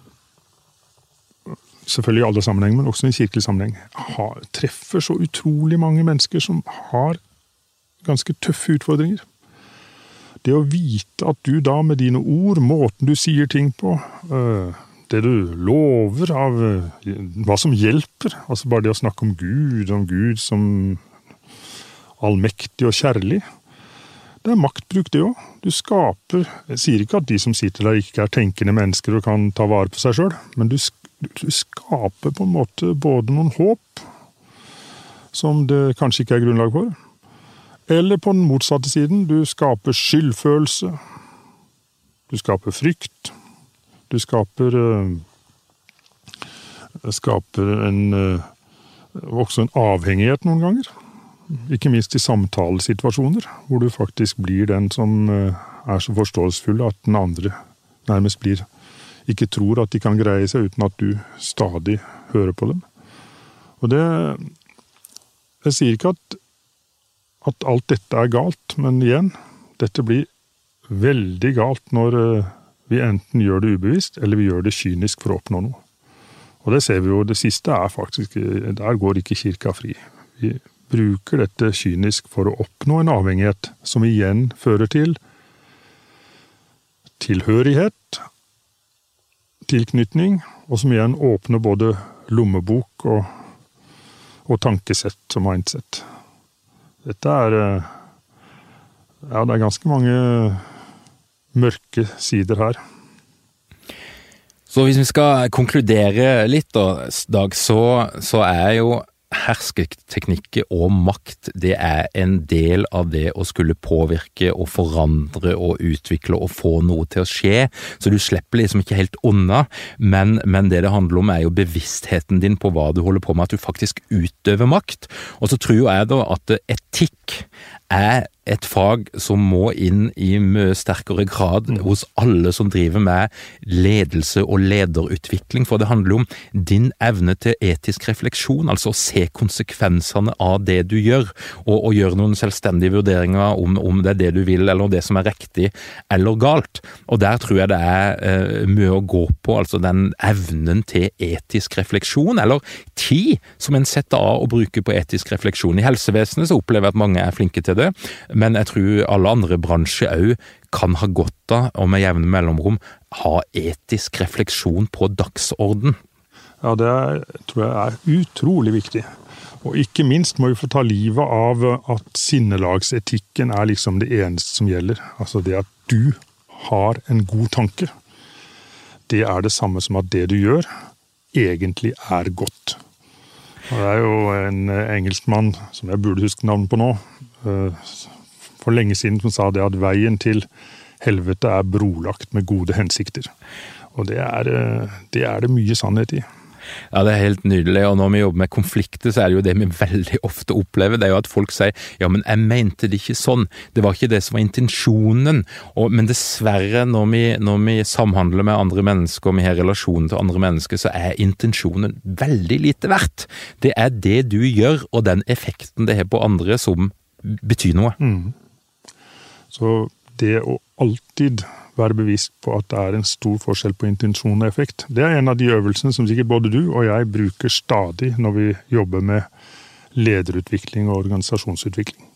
selvfølgelig i alle sammenhenger, men også i en kirkelig sammenheng, har, treffer så utrolig mange mennesker som har ganske tøffe utfordringer. Det å vite at du da med dine ord, måten du sier ting på, øh, det du lover av øh, hva som hjelper, altså bare det å snakke om Gud, om Gud som allmektig og kjærlig, det er maktbruk, det òg. Du skaper Jeg sier ikke at de som sitter der, ikke er tenkende mennesker og kan ta vare på seg sjøl, men du du skaper på en måte både noen håp, som det kanskje ikke er grunnlag for, eller på den motsatte siden, du skaper skyldfølelse, du skaper frykt, du skaper uh, skaper en uh, også en avhengighet noen ganger. Ikke minst i samtalesituasjoner, hvor du faktisk blir den som uh, er så forståelsesfull at den andre nærmest blir ikke tror at de kan greie seg uten at du stadig hører på dem. Og det Jeg sier ikke at, at alt dette er galt, men igjen, dette blir veldig galt når eh, vi enten gjør det ubevisst, eller vi gjør det kynisk for å oppnå noe. Og det ser vi jo, det siste er faktisk Der går ikke kirka fri. Vi bruker dette kynisk for å oppnå en avhengighet, som igjen fører til tilhørighet, tilknytning, og som igjen åpner både lommebok og, og tankesett og mindset. Dette er eh, Ja, det er ganske mange mørke sider her. Så hvis vi skal konkludere litt, da, Dag, så, så er jo hersketeknikker og makt, det er en del av det å skulle påvirke og forandre og utvikle og få noe til å skje. Så du slipper liksom ikke helt unna, men, men det det handler om er jo bevisstheten din på hva du holder på med, at du faktisk utøver makt. Og så tror jeg da at etikk er et fag som må inn i mye sterkere grad mm. hos alle som driver med ledelse og lederutvikling, for det handler om din evne til etisk refleksjon, altså å se konsekvensene av det du gjør, og, og gjøre noen selvstendige vurderinger om, om, det er det du vil, eller det som er riktig eller galt. Og der tror jeg det er uh, mye å gå på, altså den evnen til etisk refleksjon, eller tid som en setter av å bruke på etisk refleksjon. I helsevesenet så opplever jeg at mange er flinke til det men jeg tror alle andre bransjer òg kan ha godt av, og med jevne mellomrom, ha etisk refleksjon på dagsorden. Ja, det tror jeg er utrolig viktig. Og ikke minst må vi få ta livet av at sinnelagsetikken er liksom det eneste som gjelder. Altså det at du har en god tanke. Det er det samme som at det du gjør, egentlig er godt. Og det er jo en engelskmann som jeg burde huske navnet på nå, eh, for lenge siden som sa det at veien til helvete er brolagt med gode hensikter. Og det er, eh, det er det mye sannhet i. Ja, det er helt nydelig. Og når vi jobber med konflikter, så er det jo det vi veldig ofte opplever. Det er jo at folk sier ja, men jeg mente det ikke sånn. Det var ikke det som var intensjonen. Og, men dessverre, når vi, når vi, samhandler med andre mennesker, og vi har relasjonen til andre mennesker, så er intensjonen veldig lite verdt. Det er det du gjør, og den effekten det har på andre, som betyr noe. Mm. Så det å alltid være bevisst på at det er en stor forskjell på intensjon og effekt, det er en av de øvelsene som sikkert både du og jeg bruker stadig når vi jobber med lederutvikling og organisasjonsutvikling.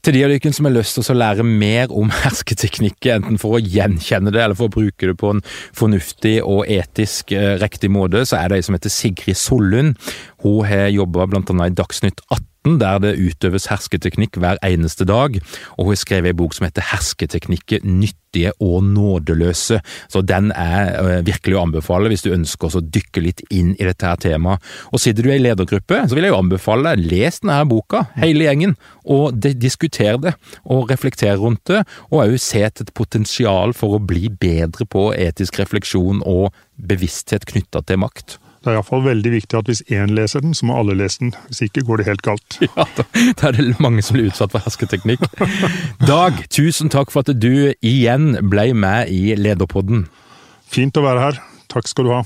Til de av dere som har lyst til å lære mer om <laughs> hersketeknikker, enten for å gjenkjenne det eller for å bruke det på en fornuftig og etisk eh, riktig måte, så er det ei som heter Sigrid Sollund. Hun har jobba annet i Dagsnytt 18 der det utøves hersketeknikk hver eneste dag, og hun har skrevet en bok som heter Hersketeknikker nyttige og nådeløse. Så den er eh, virkelig å anbefale hvis du ønsker å dykke litt inn i dette her temaet. Og sitter du i ei ledergruppe, så vil jeg jo anbefale deg, les denne her boka, hele gjengen, og diskuter det, og reflekter rundt det, og òg se et potensial for å bli bedre på etisk refleksjon og bevissthet knytta til makt. Det er iallfall veldig viktig at hvis én leser den, så må alle lese den. Hvis ikke går det helt galt. <laughs> Ja, da, da er det mange som blir utsatt for hersketeknikk. <laughs> Dag, tusen takk for at du igjen ble med i Lederpodden. Fint å være her. Takk skal du ha.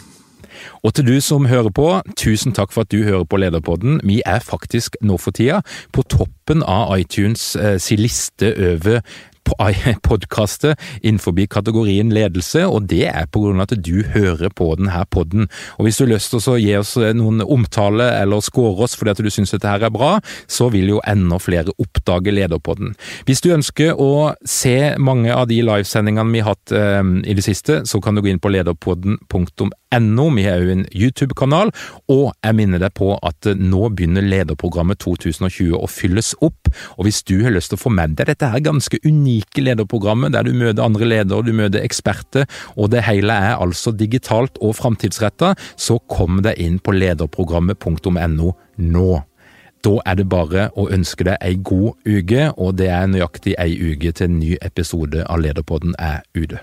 Og til du som hører på, tusen takk for at du hører på Lederpodden. Vi er faktisk nå for tida på toppen av iTunes eh, sin liste over <laughs> podkastet innenfor kategorien ledelse, og det er på grunn av at du hører på denne podden. Og Hvis du har lyst til å gi oss noen omtale eller score oss fordi at du syns dette her er bra, så vil jo enda flere oppdage Lederpodden. Hvis du ønsker å se mange av de livesendingene vi har hatt eh, i det siste, så kan du gå inn på lederpodden.no. Vi har jo en YouTube-kanal, og jeg minner deg på at nå begynner lederprogrammet 2020 å fylles opp. og Hvis du har lyst til å få med deg dette her ganske unike lederprogrammet der du møter andre ledere, du møter eksperter, og det hele er altså digitalt og framtidsretta, så kom deg inn på lederprogrammet.no nå. Da er det bare å ønske deg ei god uke, og det er nøyaktig ei uke til en ny episode av Lederpodden er ute.